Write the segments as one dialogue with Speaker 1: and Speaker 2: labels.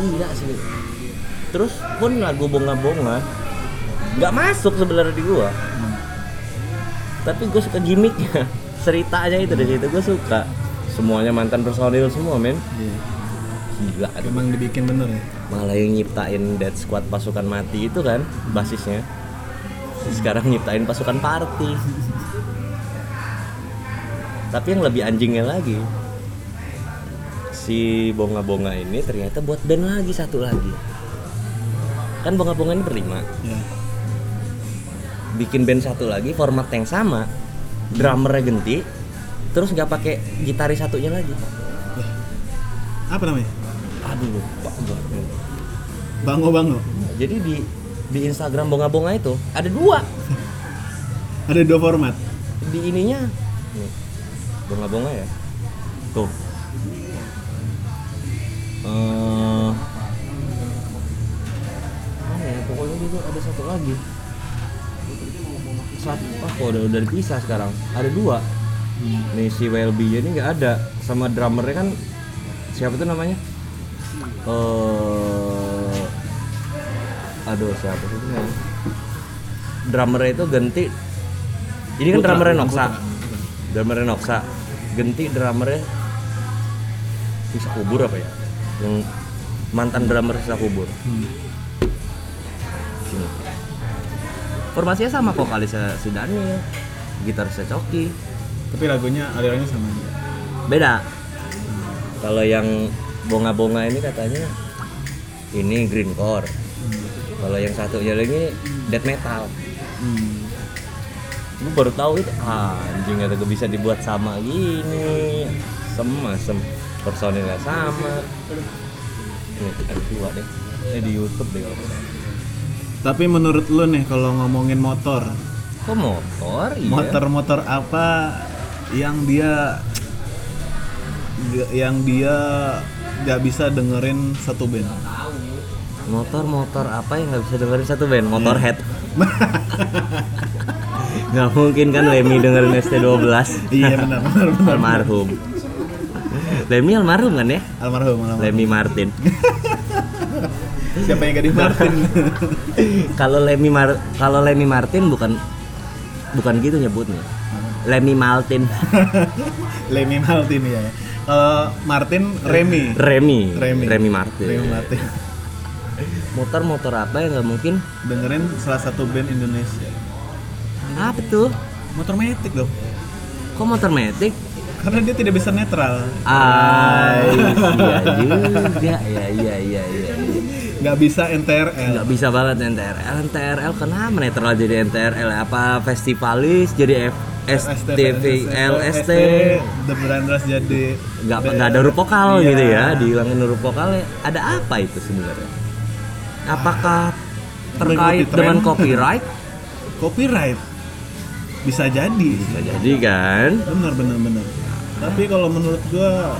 Speaker 1: gila sih. Terus pun lagu bonga-bonga nggak masuk sebenarnya di gua. Tapi gue suka gimmicknya ceritanya itu dari situ gue suka. Semuanya mantan personil semua men.
Speaker 2: Iya.
Speaker 1: gila
Speaker 2: Emang dibikin bener ya.
Speaker 1: malah yang nyiptain Dead Squad pasukan mati itu kan basisnya. Sekarang nyiptain pasukan party. Tapi yang lebih anjingnya lagi si bonga-bonga ini ternyata buat band lagi satu lagi kan bonga-bonga ini berlima
Speaker 2: Iya.
Speaker 1: bikin band satu lagi format yang sama drummernya ganti terus nggak pakai gitaris satunya lagi
Speaker 2: Apa namanya?
Speaker 1: aduh lupa.
Speaker 2: Bango Bango.
Speaker 1: jadi di di Instagram bonga-bonga itu ada dua
Speaker 2: Ada dua format.
Speaker 1: di ininya nih bunga-bunga ya tuh Mana ya pokoknya juga ada satu lagi. Satu ah kok udah udah dipisah sekarang? Ada dua. Nih si WLB ini nggak ada. Sama drummernya kan siapa tuh namanya? Eh aduh siapa sih namanya? Drummernya itu ganti ini kan drummernya
Speaker 2: bukan
Speaker 1: Noxa. drummernya Noxa. Ganti drummernya bisa kubur apa ya yang mantan drummer bisa kubur.
Speaker 2: Hmm.
Speaker 1: sini formasinya sama vokalisnya si Daniel gitarisnya Coki.
Speaker 2: Tapi lagunya alirannya sama
Speaker 1: beda. Kalau yang bonga-bonga ini katanya ini greencore kalau yang satunya lagi death metal.
Speaker 2: Hmm.
Speaker 1: gue baru tahu itu. Ah, anjing ada bisa dibuat sama gini. Sama sem personilnya sama. Ini ada dua deh. Ini di YouTube deh kalau.
Speaker 2: Tapi menurut lu nih kalau ngomongin motor,
Speaker 1: kok motor? Iya.
Speaker 2: Motor-motor apa yang dia yang dia nggak bisa dengerin satu band?
Speaker 1: motor-motor apa yang nggak bisa dengerin satu band? Motorhead. Nggak mungkin kan Lemmy dengerin ST12
Speaker 2: iya benar benar benar.
Speaker 1: almarhum Lemmy almarhum kan ya
Speaker 2: Almarhum almarhum.
Speaker 1: Lemmy Martin
Speaker 2: Siapa yang gading Martin?
Speaker 1: kalau Lemmy Mar kalau Lemmy Martin bukan bukan gitu nyebutnya Lemmy Martin
Speaker 2: Lemmy Martin ya. Kalau Martin Remy.
Speaker 1: Remy
Speaker 2: Remy.
Speaker 1: Remy Martin
Speaker 2: Remy Martin.
Speaker 1: motor-motor apa yang nggak mungkin
Speaker 2: Dengerin salah satu band Indonesia.
Speaker 1: apa tuh
Speaker 2: Motor metik dong.
Speaker 1: kok motor metik
Speaker 2: Karena dia tidak bisa netral.
Speaker 1: Ah, iya juga. Ya, iya, iya, iya, iya.
Speaker 2: Nggak bisa NTRL.
Speaker 1: Nggak bisa banget NTRL. NTRL kenapa netral jadi NTRL? Apa festivalis jadi F STV LST?
Speaker 2: The Brandras jadi
Speaker 1: Nggak nggak ada huruf vokal
Speaker 2: Iya.
Speaker 1: gitu ya, dihilangin huruf vokalnya. Ada apa itu sebenarnya? Apakah terkait dengan copyright?
Speaker 2: copyright. Bisa jadi.
Speaker 1: Bisa jadi kan?
Speaker 2: Benar benar benar. Tapi kalau menurut gua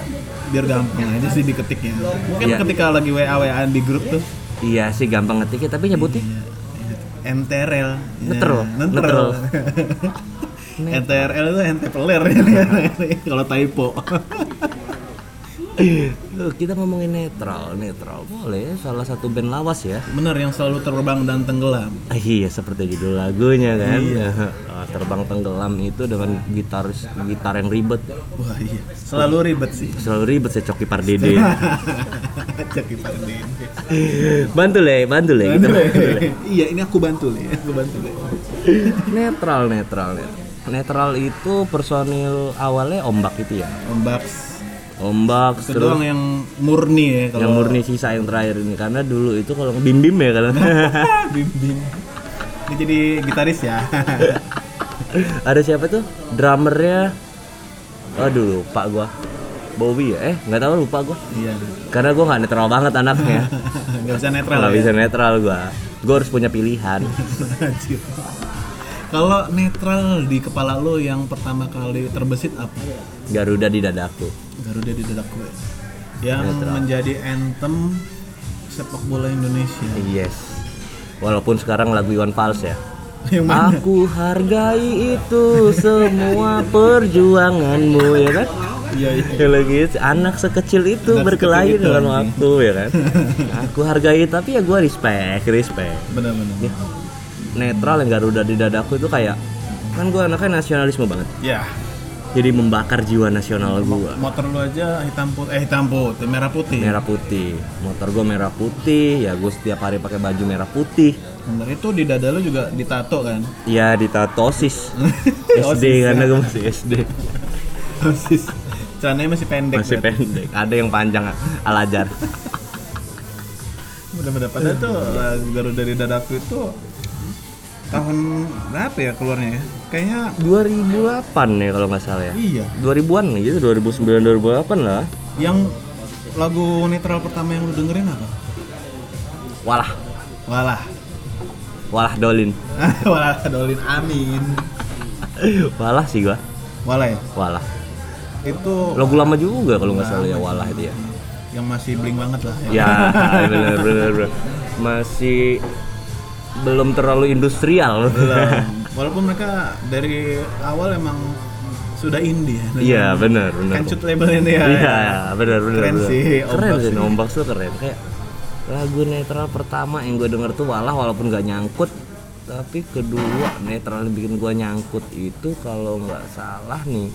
Speaker 2: biar gampang aja sih diketiknya. Mungkin
Speaker 1: Iya.
Speaker 2: ketika lagi WA WA di grup tuh
Speaker 1: Iya sih gampang ngetiknya, tapi nyebutnya
Speaker 2: NTRL.
Speaker 1: Neutral.
Speaker 2: Ya, neutral. NTRL itu ente peler kalau typo.
Speaker 1: Loh, kita ngomongin netral, netral boleh. Salah satu band lawas ya.
Speaker 2: Bener yang selalu terbang dan tenggelam.
Speaker 1: Ah, iya seperti judul lagunya kan Ah, terbang tenggelam itu dengan gitar gitar yang ribet
Speaker 2: Wah iya. Selalu ribet sih.
Speaker 1: selalu ribet saya Coki Pardede
Speaker 2: Coki Pardede.
Speaker 1: bantu le bantu le gitu.
Speaker 2: Iya ini aku bantu nih, aku bantu nih.
Speaker 1: netral netral netral netral itu personil awalnya ombak itu ya
Speaker 2: Ombak.
Speaker 1: Ombak
Speaker 2: Itu doang yang murni ya kalau
Speaker 1: yang murni sisa yang terakhir ini karena dulu itu kalau bim bim ya kalau
Speaker 2: bim bim. Ini jadi gitaris ya.
Speaker 1: ada siapa tuh drummernya aduh lupa gua Bobby ya eh nggak tahu lupa gua
Speaker 2: Iya.
Speaker 1: karena gua nggak netral banget anaknya
Speaker 2: Gak bisa netral.
Speaker 1: nggak
Speaker 2: ya?
Speaker 1: bisa netral gua gua harus punya pilihan.
Speaker 2: Kalau netral di kepala lo yang pertama kali terbesit apa?
Speaker 1: Garuda di dadaku
Speaker 2: Garuda di dadaku. Yang
Speaker 1: Netral.
Speaker 2: menjadi anthem sepak bola Indonesia.
Speaker 1: yes walaupun sekarang lagu Iwan Fals ya
Speaker 2: Yang mana?
Speaker 1: Aku hargai itu semua perjuanganmu ya kan?
Speaker 2: Iya iya.
Speaker 1: Lagi anak sekecil itu
Speaker 2: Anak
Speaker 1: berkelahi
Speaker 2: sekecil itu,
Speaker 1: dengan waktu ya kan? Aku hargai tapi ya gue respect, respect.
Speaker 2: Benar-benar.
Speaker 1: Ya, netral yang Garuda di dadaku itu kayak kan gue anaknya nasionalisme banget.
Speaker 2: Ya.
Speaker 1: Jadi membakar jiwa nasional gue.
Speaker 2: Motor lu aja hitam putih, eh hitam putih, merah putih.
Speaker 1: Merah putih, motor gue merah putih, ya gue setiap hari pakai baju merah putih.
Speaker 2: Bener itu di dada lu juga ditato kan?
Speaker 1: Ya ditatosis SD
Speaker 2: Osis,
Speaker 1: karena
Speaker 2: ya.
Speaker 1: gue masih SD
Speaker 2: Osis. Celananya masih pendek.
Speaker 1: masih
Speaker 2: berarti.
Speaker 1: pendek. Ada yang panjang alajar.
Speaker 2: Bener-bener padahal tuh Garuda di dadaku itu tahun berapa ya keluarnya ya? Kayaknya
Speaker 1: 2008 ya kalau nggak salah ya.
Speaker 2: iya.
Speaker 1: 2000-an gitu, 2009 2008 lah.
Speaker 2: Yang lagu netral pertama yang lu dengerin apa?
Speaker 1: Walah,
Speaker 2: Walah.
Speaker 1: walah Dolin.
Speaker 2: Walah Dolin Amin.
Speaker 1: Walah sih gua.
Speaker 2: Walah ya.
Speaker 1: Walah.
Speaker 2: Itu
Speaker 1: Lagu lama juga kalau nggak salah ya Walah itu ya.
Speaker 2: yang masih bling banget lah.
Speaker 1: Ya, bener bener bener. Masih belum terlalu industrial.
Speaker 2: Belum. Walaupun mereka dari awal emang sudah indie ya.
Speaker 1: Iya, bener bener.
Speaker 2: Kancut label ini ya.
Speaker 1: Iya, bener bener.
Speaker 2: Keren
Speaker 1: bener.
Speaker 2: sih,
Speaker 1: Keren sih. Ombak tuh keren. Kayak lagu netral pertama yang gue denger tuh Walah walaupun nggak nyangkut tapi kedua netral yang bikin gue nyangkut itu kalau nggak salah nih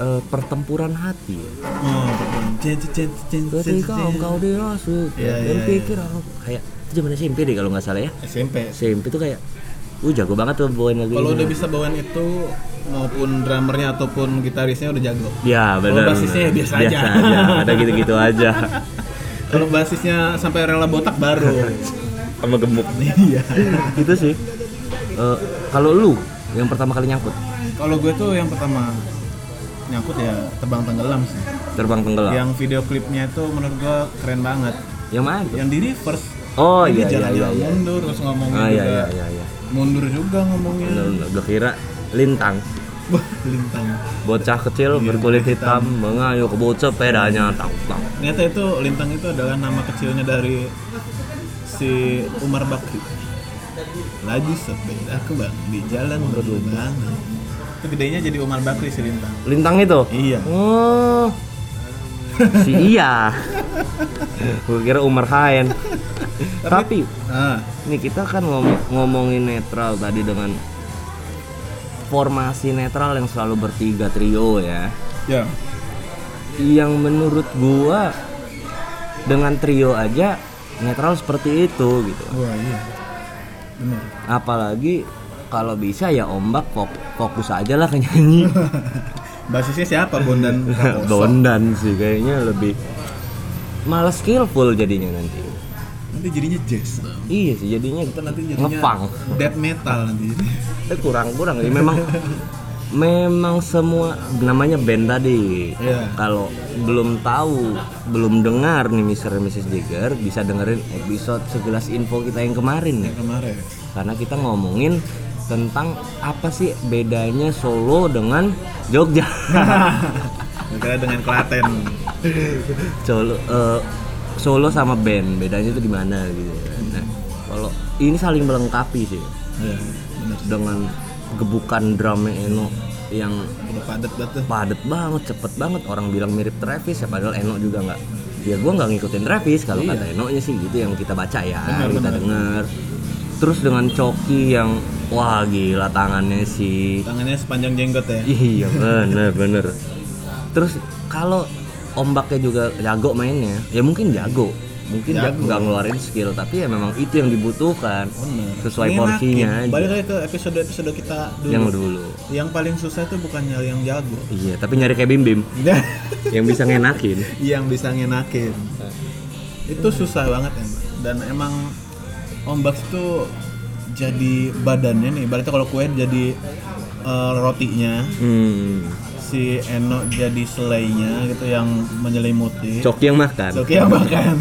Speaker 1: eh, pertempuran hati ya.
Speaker 2: Oh, cen,
Speaker 1: Ketika engkau dirasuk
Speaker 2: Iya,
Speaker 1: dan
Speaker 2: iya,
Speaker 1: pikir aku kayak itu zaman SMP deh kalau nggak salah ya.
Speaker 2: SMP.
Speaker 1: SMP tuh kayak uh jago banget tuh bawain lagu
Speaker 2: Kalau udah bisa bawain itu maupun drummernya ataupun gitarisnya udah jago.
Speaker 1: Ya benar.
Speaker 2: basisnya ya biasa aja.
Speaker 1: Ada gitu-gitu aja.
Speaker 2: Kalau basisnya sampai rela botak baru.
Speaker 1: Sama gemuk.
Speaker 2: Iya.
Speaker 1: itu sih. Eh, kalau lu yang pertama kali nyangkut
Speaker 2: Kalau gue tuh yang pertama nyangkut ya terbang tenggelam sih.
Speaker 1: terbang tenggelam.
Speaker 2: Yang video klipnya itu menurut gue keren banget.
Speaker 1: Yang mana? tuh?
Speaker 2: Yang di reverse.
Speaker 1: Oh
Speaker 2: Jadi
Speaker 1: iya iya iya. iya.
Speaker 2: mundur terus ngomongin
Speaker 1: Ah iya
Speaker 2: juga.
Speaker 1: iya iya iya.
Speaker 2: Mundur juga ngomongnya.
Speaker 1: Gua kira lintang.
Speaker 2: Lintang.
Speaker 1: Bocah kecil berkulit hitam mengayuh ke bocah sepedanya tang tang.
Speaker 2: Ternyata itu lintang itu adalah nama kecilnya dari si Umar Bakri. Laju sepeda aku bang di jalan berlubang. Itu gedenya jadi Umar Bakri si lintang.
Speaker 1: Lintang itu?
Speaker 2: Iya.
Speaker 1: Oh. si iya. Gua kira Umar Haen. Tapi
Speaker 2: Ah,
Speaker 1: Ini kita kan ngom- ngomongin netral tadi dengan formasi netral yang selalu bertiga trio ya.
Speaker 2: ya.
Speaker 1: Yang menurut gua dengan trio aja netral seperti itu gitu.
Speaker 2: Wah iya. Benar.
Speaker 1: Apalagi kalau bisa ya ombak fok- fokus aja lah ke nyanyi.
Speaker 2: Basisnya siapa Bondan?
Speaker 1: Bondan sih kayaknya lebih malah skillful jadinya nanti.
Speaker 2: Nanti jadinya jazz.
Speaker 1: Iya sih jadinya
Speaker 2: Kita nanti jadinya
Speaker 1: ngepang.
Speaker 2: death metal nanti.
Speaker 1: Eh, kurang kurang sih memang memang semua namanya band tadi
Speaker 2: Iya.
Speaker 1: kalau belum tahu belum dengar nih Mr. Mrs. Jagger bisa dengerin episode segelas info kita yang kemarin ya
Speaker 2: Kemarin.
Speaker 1: karena kita ngomongin tentang apa sih bedanya Solo dengan Jogja
Speaker 2: dengan Klaten.
Speaker 1: Solo eh, Solo sama band bedanya itu di mana gitu nah kalau ini saling melengkapi sih
Speaker 2: Iya, benar.
Speaker 1: dengan gebukan drumnya Eno yang
Speaker 2: Udah padat banget tuh.
Speaker 1: padet banget, cepet banget. Orang bilang mirip Travis ya, padahal Eno juga nggak. Ya gue nggak ngikutin Travis kalau
Speaker 2: Iya.
Speaker 1: kata Eno nya sih gitu yang kita baca ya,
Speaker 2: Benar,
Speaker 1: kita dengar. Terus dengan Coki yang wah gila tangannya sih.
Speaker 2: Tangannya sepanjang jenggot ya.
Speaker 1: Iya bener bener. Terus kalau ombaknya juga jago mainnya, ya mungkin jago. Mungkin dia
Speaker 2: Jago.
Speaker 1: nggak ngeluarin skill, tapi ya memang itu yang dibutuhkan
Speaker 2: Bener.
Speaker 1: sesuai
Speaker 2: Ngenakin.
Speaker 1: porsinya aja.
Speaker 2: Balik lagi ke episode-episode kita dulu.
Speaker 1: Yang dulu.
Speaker 2: Yang paling susah itu bukan nyari yang jago.
Speaker 1: Iya, tapi nyari kayak Bim Bim yang bisa ngenakin.
Speaker 2: yang bisa ngenakin. Itu susah banget emang. Dan emang ombak itu jadi badannya nih. Berarti kalau kue jadi eh, rotinya,
Speaker 1: Hmm.
Speaker 2: Si Eno jadi selainya gitu yang menyelimuti.
Speaker 1: Coki yang makan.
Speaker 2: Oke yang makan.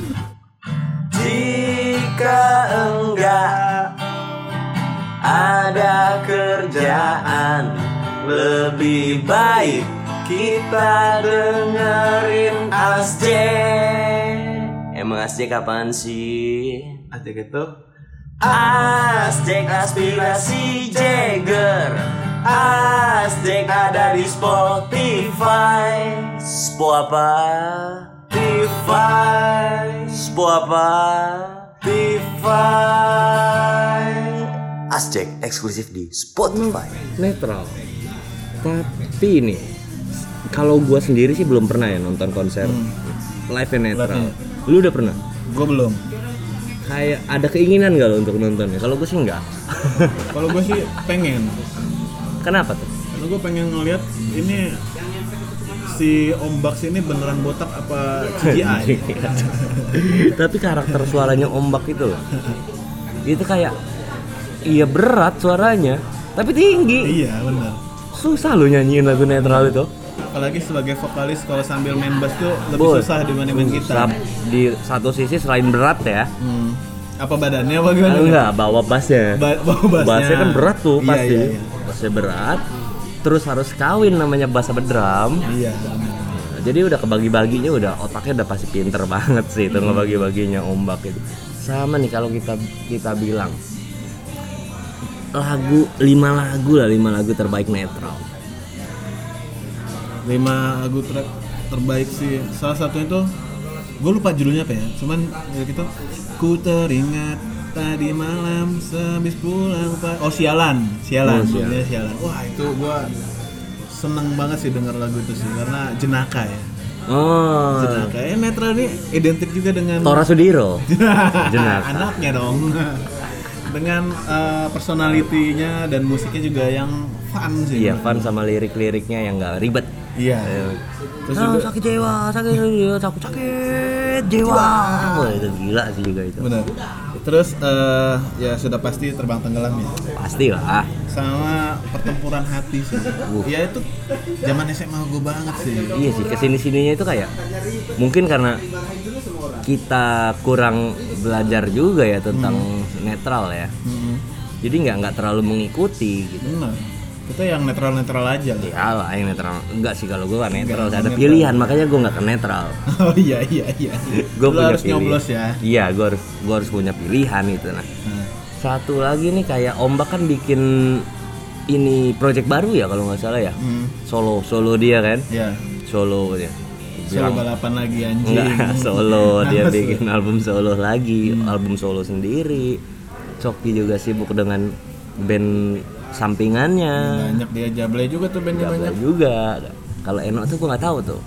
Speaker 1: Jika enggak ada kerjaan lebih baik kita dengerin Asje. Emang Asje kapan sih?
Speaker 2: Aja gitu
Speaker 1: Aztec aspirasi Jagger Aztec ada di Spotify Spo apa? Spotify Spo apa? Spotify Aztec eksklusif di Spotify Netral Tapi ini Kalau gua sendiri sih belum pernah ya nonton konser Live and netral
Speaker 2: Live-nya.
Speaker 1: Lu udah pernah?
Speaker 2: Gue belum.
Speaker 1: kayak ada keinginan gak lo untuk nontonnya? Kalau gue sih enggak.
Speaker 2: Kalau gue sih pengen.
Speaker 1: Kenapa tuh?
Speaker 2: Karena gue pengen ngeliat ini si Om Baks ini beneran botak apa CGI?
Speaker 1: Tapi karakter suaranya ombak itu loh. Itu kayak iya berat suaranya, tapi tinggi.
Speaker 2: iya bener.
Speaker 1: Susah lo nyanyiin lagu netral itu.
Speaker 2: Apalagi sebagai vokalis kalau sambil main bass tuh lebih
Speaker 1: Bos.
Speaker 2: susah dibanding main gitar.
Speaker 1: Di satu sisi selain berat ya.
Speaker 2: Hmm. Apa badannya apa gimana?
Speaker 1: Enggak, bawa bassnya.
Speaker 2: Ba- bawa bassnya.
Speaker 1: Bassnya kan berat tuh
Speaker 2: Iya,
Speaker 1: pasti.
Speaker 2: iya, iya.
Speaker 1: Bassnya berat. Terus harus kawin namanya bass sama drum.
Speaker 2: Iya.
Speaker 1: jadi udah kebagi-baginya udah otaknya udah pasti pinter banget sih itu ngebagi-baginya ombak itu sama nih kalau kita kita bilang lagu lima lagu lah lima lagu terbaik netral
Speaker 2: Lima lagu track terbaik sih. Salah satu itu gue lupa judulnya apa ya. Cuman ya gitu. Ku teringat tadi malam sehabis pulang pak. Oh sialan, sialan,
Speaker 1: Oh, Sialan.
Speaker 2: judulnya sialan. Wah itu gue seneng banget sih denger lagu itu sih karena jenaka ya.
Speaker 1: oh
Speaker 2: Jenaka ya netral ini identik juga dengan
Speaker 1: Tora Sudiro Jenaka.
Speaker 2: Anaknya dong. dengan eh, personalitinya dan musiknya juga yang fun sih.
Speaker 1: iya fun sama lirik-liriknya yang nggak ribet
Speaker 2: Iya. Terus
Speaker 1: Ah,
Speaker 2: juga
Speaker 1: sakit jiwa sakit jiwa sakit sakit jiwa Wah, itu gila sih juga itu
Speaker 2: benar. Terus eh, ya sudah pasti terbang tenggelam ya.
Speaker 1: pasti lah
Speaker 2: Sama pertempuran hati sih. Ya itu zaman SMA gue banget sih.
Speaker 1: Iya sih, ke sini sininya itu kayak mungkin karena kita kurang belajar juga ya tentang netral ya.
Speaker 2: Hmm,
Speaker 1: Jadi nggak nggak terlalu mengikuti gitu.
Speaker 2: benar. Kita yang netral-netral aja lah.
Speaker 1: Ya lah yang netral. Enggak sih kalau gue kan netral.
Speaker 2: Enggak,
Speaker 1: Ada
Speaker 2: netral.
Speaker 1: pilihan makanya gue nggak ke netral.
Speaker 2: Oh iya iya iya.
Speaker 1: Gue
Speaker 2: harus nyoblos ya.
Speaker 1: Iya, gue harus gue harus punya pilihan itu nah.
Speaker 2: Nah,
Speaker 1: Satu lagi nih kayak Ombak kan bikin ini project baru ya kalau nggak salah ya.
Speaker 2: hmm,
Speaker 1: Solo solo dia kan.
Speaker 2: ya.
Speaker 1: Solo dia.
Speaker 2: Solo balapan lagi anjing.
Speaker 1: Enggak, solo dia bikin album solo lagi, album solo sendiri. Coki juga sibuk dengan band sampingannya.
Speaker 2: Banyak dia jablay juga tuh bandnya
Speaker 1: Gabla
Speaker 2: banyak.
Speaker 1: juga. Kalau Eno tuh gua nggak tahu tuh.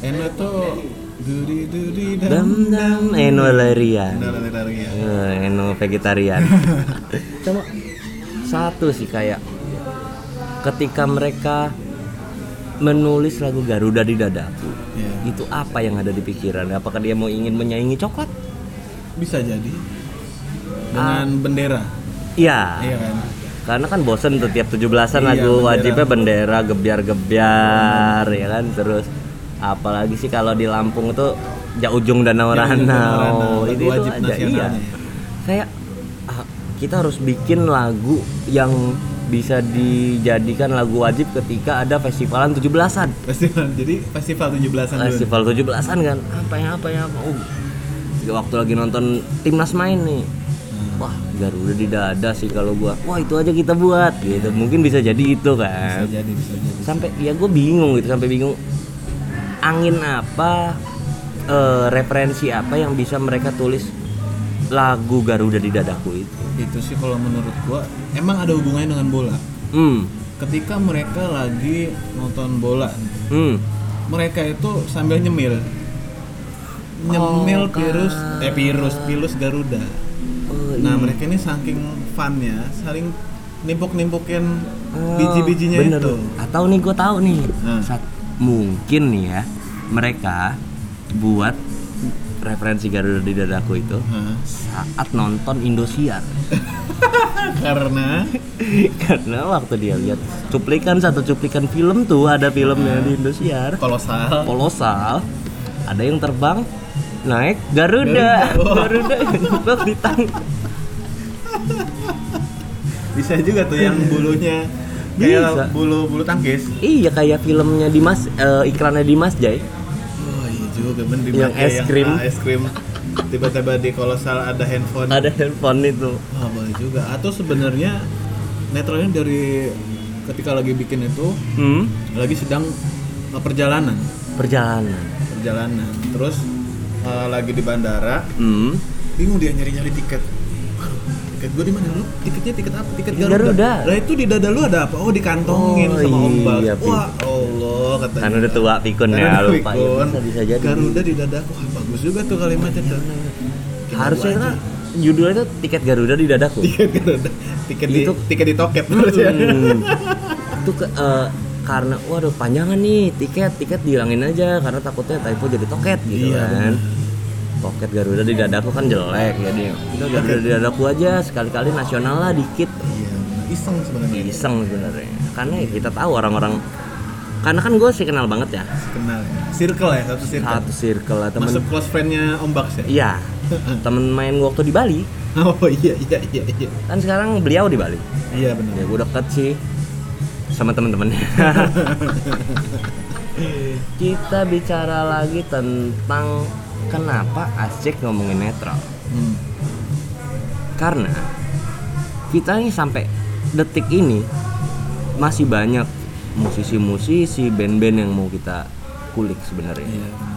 Speaker 2: Eno tuh duri duri
Speaker 1: Dam
Speaker 2: dam
Speaker 1: Eno Larian.
Speaker 2: Ya.
Speaker 1: Eh, Eno vegetarian. Cuma satu sih kayak ketika mereka menulis lagu Garuda di dadaku
Speaker 2: Iya.
Speaker 1: itu apa yang ada di pikiran apakah dia mau ingin menyaingi coklat
Speaker 2: Bisa jadi dengan bendera.
Speaker 1: Iya.
Speaker 2: Iya kan?
Speaker 1: Karena kan bosen tuh tiap 17-an
Speaker 2: Iya,
Speaker 1: lagu
Speaker 2: bendera.
Speaker 1: wajibnya bendera gebiar-gebiar ya kan terus apalagi sih kalau di Lampung tuh ja ujung danau
Speaker 2: Ya, Ranau,
Speaker 1: itu
Speaker 2: wajib
Speaker 1: aja iya. Kayak ah, kita harus bikin lagu yang bisa dijadikan lagu wajib ketika ada festivalan 17-an.
Speaker 2: Festival. Jadi festival 17-an dulu.
Speaker 1: Festival 17-an kan. Apa yang apa yang apa. Oh, waktu lagi nonton timnas main nih. Wah, Garuda di dada sih kalau gua. Wah, itu aja kita buat gitu. Mungkin bisa jadi itu
Speaker 2: Bisa
Speaker 1: kan.
Speaker 2: jadi, bisa jadi.
Speaker 1: Sampai ya gue bingung gitu, sampai bingung angin apa eh, referensi apa yang bisa mereka tulis lagu Garuda di dadaku itu.
Speaker 2: Itu sih kalau menurut gua emang ada hubungannya dengan bola.
Speaker 1: Hmm.
Speaker 2: Ketika mereka lagi nonton bola,
Speaker 1: Hmm.
Speaker 2: mereka itu sambil nyemil. Nyemil
Speaker 1: Oh,
Speaker 2: virus eh virus, pilus Garuda. Nah, mereka ini saking funnya, saling nimpuk-nimpukin
Speaker 1: Oh,
Speaker 2: biji-bijinya
Speaker 1: bener.
Speaker 2: itu.
Speaker 1: Atau nih gue tahu nih,
Speaker 2: Nah.
Speaker 1: Sat- mungkin nih ya mereka buat referensi Garuda di dadaku itu
Speaker 2: Hah.
Speaker 1: saat nonton Indosiar.
Speaker 2: Karena
Speaker 1: Karena waktu dia lihat cuplikan satu cuplikan film tuh ada filmnya di Indosiar.
Speaker 2: kolosal
Speaker 1: Kolosal. Ada yang terbang naik Garuda. Garuda nyebrang di tang.
Speaker 2: bisa juga tuh yang bulunya
Speaker 1: Bisa.
Speaker 2: kayak bulu bulu tangkis.
Speaker 1: Iya kayak filmnya Dimas eh, iklannya Dimas Jai.
Speaker 2: Oh iya juga bener
Speaker 1: Yang es krim.
Speaker 2: ah, es krim tiba-tiba di kolosal ada handphone
Speaker 1: ada handphone itu
Speaker 2: Wah, boleh juga atau sebenarnya netralnya dari ketika lagi bikin itu
Speaker 1: hmm?
Speaker 2: lagi sedang uh, perjalanan
Speaker 1: perjalanan
Speaker 2: perjalanan terus uh, lagi di bandara
Speaker 1: hmm?
Speaker 2: bingung dia nyari-nyari tiket tiket gue di mana lu? Tiketnya tiket apa? Tiket Garuda.
Speaker 1: Garuda.
Speaker 2: lah itu di dada lu ada apa? Oh dikantongin
Speaker 1: Oh,
Speaker 2: sama ombak
Speaker 1: iya,
Speaker 2: wah allah katanya.
Speaker 1: Kan udah tua pikun ya
Speaker 2: udah
Speaker 1: lupa ya.
Speaker 2: Pikun.
Speaker 1: bisa bisa jadi.
Speaker 2: Garuda di dada. Wah bagus juga tuh kalimatnya tuh. Kita
Speaker 1: harusnya kan judulnya itu tiket Garuda di dadaku.
Speaker 2: Tiket Garuda. Tiket di
Speaker 1: Itu-
Speaker 2: tiket di toket harusnya.
Speaker 1: Hmm. itu ke, eh, karena waduh panjangan nih tiket. Tiket dihilangin aja karena takutnya typo jadi toket gitu
Speaker 2: Iya,
Speaker 1: kan toket Garuda di dadaku kan jelek jadi udah Garuda di dadaku aja sekali-kali nasional lah dikit.
Speaker 2: Iya iseng sebenarnya.
Speaker 1: Iseng sebenarnya. Karena ya kita tahu orang-orang karena kan gue sih kenal banget ya.
Speaker 2: Kenal ya. Circle ya satu circle.
Speaker 1: Satu circle lah temen
Speaker 2: masuk close friendnya Om Baks ya?
Speaker 1: Iya. Temen main waktu di Bali.
Speaker 2: Oh iya iya iya iya.
Speaker 1: Kan sekarang beliau di Bali.
Speaker 2: Iya
Speaker 1: ya
Speaker 2: benar
Speaker 1: gue deket sih sama temen-temennya. Kita bicara lagi tentang kenapa asik ngomongin netral?
Speaker 2: Hmm.
Speaker 1: karena kita ini sampai detik ini masih banyak musisi-musisi band-band yang mau kita kulik sebenarnya.
Speaker 2: Iya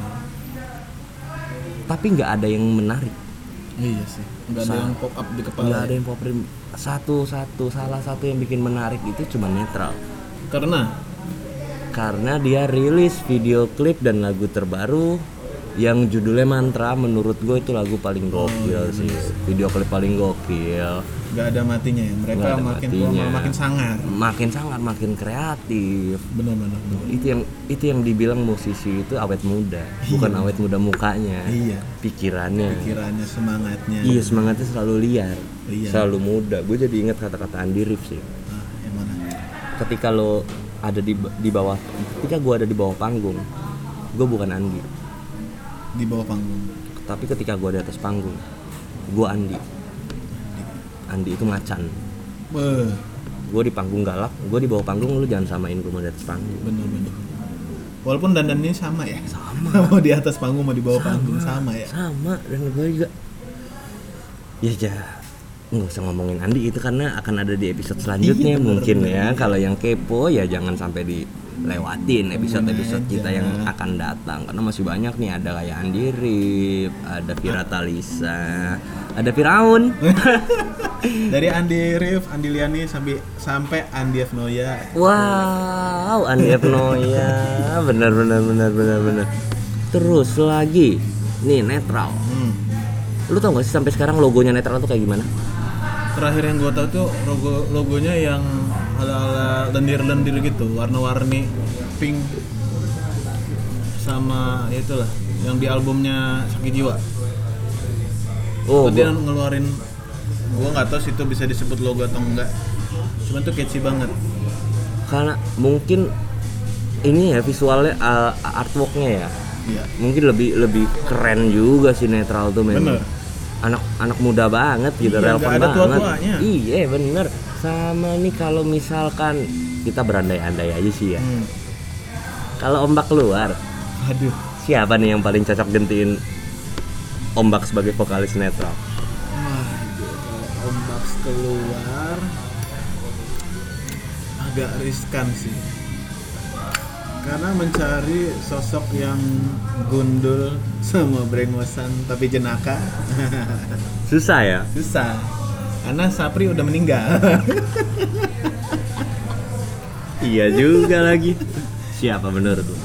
Speaker 1: tapi nggak ada yang menarik.
Speaker 2: Iya sih nggak ada
Speaker 1: Sa-
Speaker 2: yang pop up di kepala
Speaker 1: nggak ada yang populer satu-satu salah satu yang bikin menarik itu cuma netral.
Speaker 2: Karena?
Speaker 1: Karena dia rilis video klip dan lagu terbaru yang judulnya mantra menurut gue itu lagu paling gokil sih. video klip paling gokil.
Speaker 2: Nggak ada matinya ya? Mereka
Speaker 1: ada
Speaker 2: makin
Speaker 1: matinya.
Speaker 2: tua makin sangar.
Speaker 1: Makin sangat makin kreatif.
Speaker 2: Benar-benar
Speaker 1: itu yang itu yang dibilang musisi itu awet muda bukan awet muda mukanya.
Speaker 2: Iya.
Speaker 1: Pikirannya.
Speaker 2: Pikirannya semangatnya.
Speaker 1: Iya semangatnya selalu liar
Speaker 2: Iya.
Speaker 1: selalu muda. Gue jadi ingat kata-kata Andi Rif sih.
Speaker 2: Ah, yang mana?
Speaker 1: Ketika lo ada di di bawah ketika gue ada di bawah panggung gue bukan Andi
Speaker 2: di bawah panggung.
Speaker 1: Tapi ketika gue di atas panggung gue Andi. Andi itu macan. Gue di panggung galak gue di bawah panggung lu jangan samain gue mau di atas panggung.
Speaker 2: Bener-bener walaupun dandannya sama ya?
Speaker 1: Sama.
Speaker 2: Mau di atas panggung mau di bawah panggung sama ya?
Speaker 1: Sama dan gue juga. Ya ja nggak usah ngomongin Andi itu karena akan ada di episode selanjutnya
Speaker 2: Iya,
Speaker 1: mungkin
Speaker 2: bener,
Speaker 1: ya.
Speaker 2: Iya.
Speaker 1: kalau yang kepo ya jangan sampai dilewatin episode-episode
Speaker 2: aja.
Speaker 1: kita yang akan datang. Karena masih banyak nih ada kayak Andi Rip ada Vira Talisa ada Firaun.
Speaker 2: Dari Andi Rif Andi Liani sampai sampai Andi Evnoya
Speaker 1: wow Andi Evnoya benar benar benar benar benar terus lagi nih netral.
Speaker 2: Hmm.
Speaker 1: lu tau gak sih sampai sekarang logonya netral tuh kayak gimana
Speaker 2: terakhir yang gue tahu tuh logo logonya yang ala-ala lendir-lendir gitu warna-warni pink sama ya itulah yang di albumnya Sakit Jiwa.
Speaker 1: Oh
Speaker 2: dia
Speaker 1: gua-
Speaker 2: ngeluarin gue nggak tahu sih itu bisa disebut logo atau enggak. Cuman tuh catchy banget.
Speaker 1: Karena mungkin ini ya visualnya uh, artworknya ya.
Speaker 2: Iya.
Speaker 1: Mungkin lebih lebih keren juga sih netral tuh memang.
Speaker 2: Bener.
Speaker 1: Anak anak muda banget gitu
Speaker 2: Iya,
Speaker 1: relevan
Speaker 2: ada
Speaker 1: banget. iya bener. Sama nih kalau misalkan kita berandai-andai aja sih ya.
Speaker 2: Hmm.
Speaker 1: kalau ombak keluar
Speaker 2: aduh.
Speaker 1: siapa nih yang paling cocok gantiin ombak sebagai vokalis netral?
Speaker 2: Kalau ombak keluar agak riskan sih. Karena mencari sosok yang gundul sama brengosan tapi jenaka.
Speaker 1: Susah ya?
Speaker 2: Susah. Karena Sapri udah meninggal.
Speaker 1: iya juga lagi. Siapa bener tuh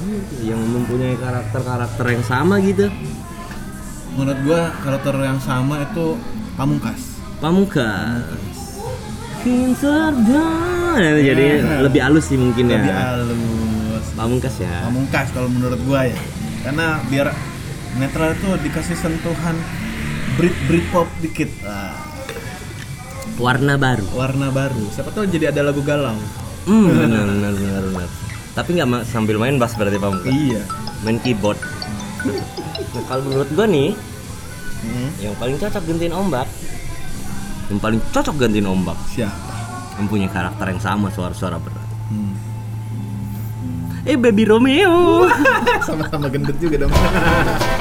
Speaker 1: yang mempunyai karakter-karakter yang sama gitu?
Speaker 2: Menurut gua karakter yang sama itu Pamungkas.
Speaker 1: Pamungkas. Kinserdan jadi lebih halus sih mungkin ya.
Speaker 2: Lebih halus.
Speaker 1: Pamungkas ya
Speaker 2: Pamungkas kalau menurut gua ya. Karena biar netral itu dikasih sentuhan Brit Brit pop dikit. Ah.
Speaker 1: warna baru
Speaker 2: warna baru. Siapa tahu jadi ada lagu galau.
Speaker 1: hmm benar benar benar benar tapi nggak ma- sambil main bass berarti Pamungkas
Speaker 2: Iya.
Speaker 1: main keyboard nah, kalau menurut gua nih
Speaker 2: Hmm.
Speaker 1: yang paling cocok gantiin ombak yang paling cocok gantiin ombak
Speaker 2: Siapa?
Speaker 1: yang punya karakter yang sama suara-suara berat. Eh baby Romeo
Speaker 2: Sama-sama gendut juga dong.